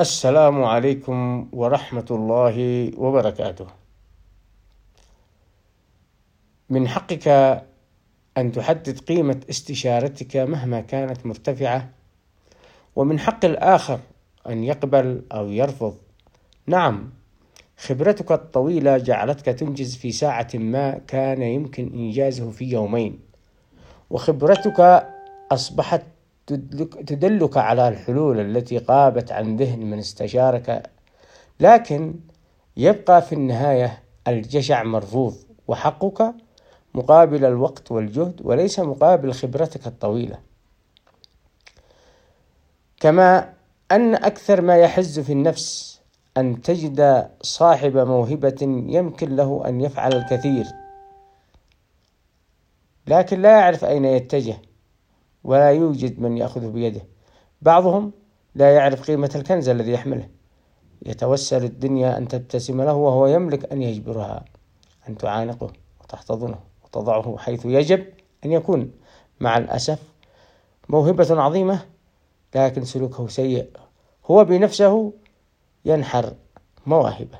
السلام عليكم ورحمة الله وبركاته. من حقك أن تحدد قيمة استشارتك مهما كانت مرتفعة، ومن حق الآخر أن يقبل أو يرفض. نعم، خبرتك الطويلة جعلتك تنجز في ساعة ما كان يمكن إنجازه في يومين، وخبرتك أصبحت تدلك على الحلول التي غابت عن ذهن من استشارك لكن يبقى في النهاية الجشع مرفوض وحقك مقابل الوقت والجهد وليس مقابل خبرتك الطويلة. كما أن أكثر ما يحز في النفس أن تجد صاحب موهبة يمكن له أن يفعل الكثير لكن لا يعرف أين يتجه. ولا يوجد من يأخذه بيده. بعضهم لا يعرف قيمة الكنز الذي يحمله. يتوسل الدنيا أن تبتسم له وهو يملك أن يجبرها أن تعانقه وتحتضنه وتضعه حيث يجب أن يكون. مع الأسف موهبة عظيمة لكن سلوكه سيء. هو بنفسه ينحر مواهبه.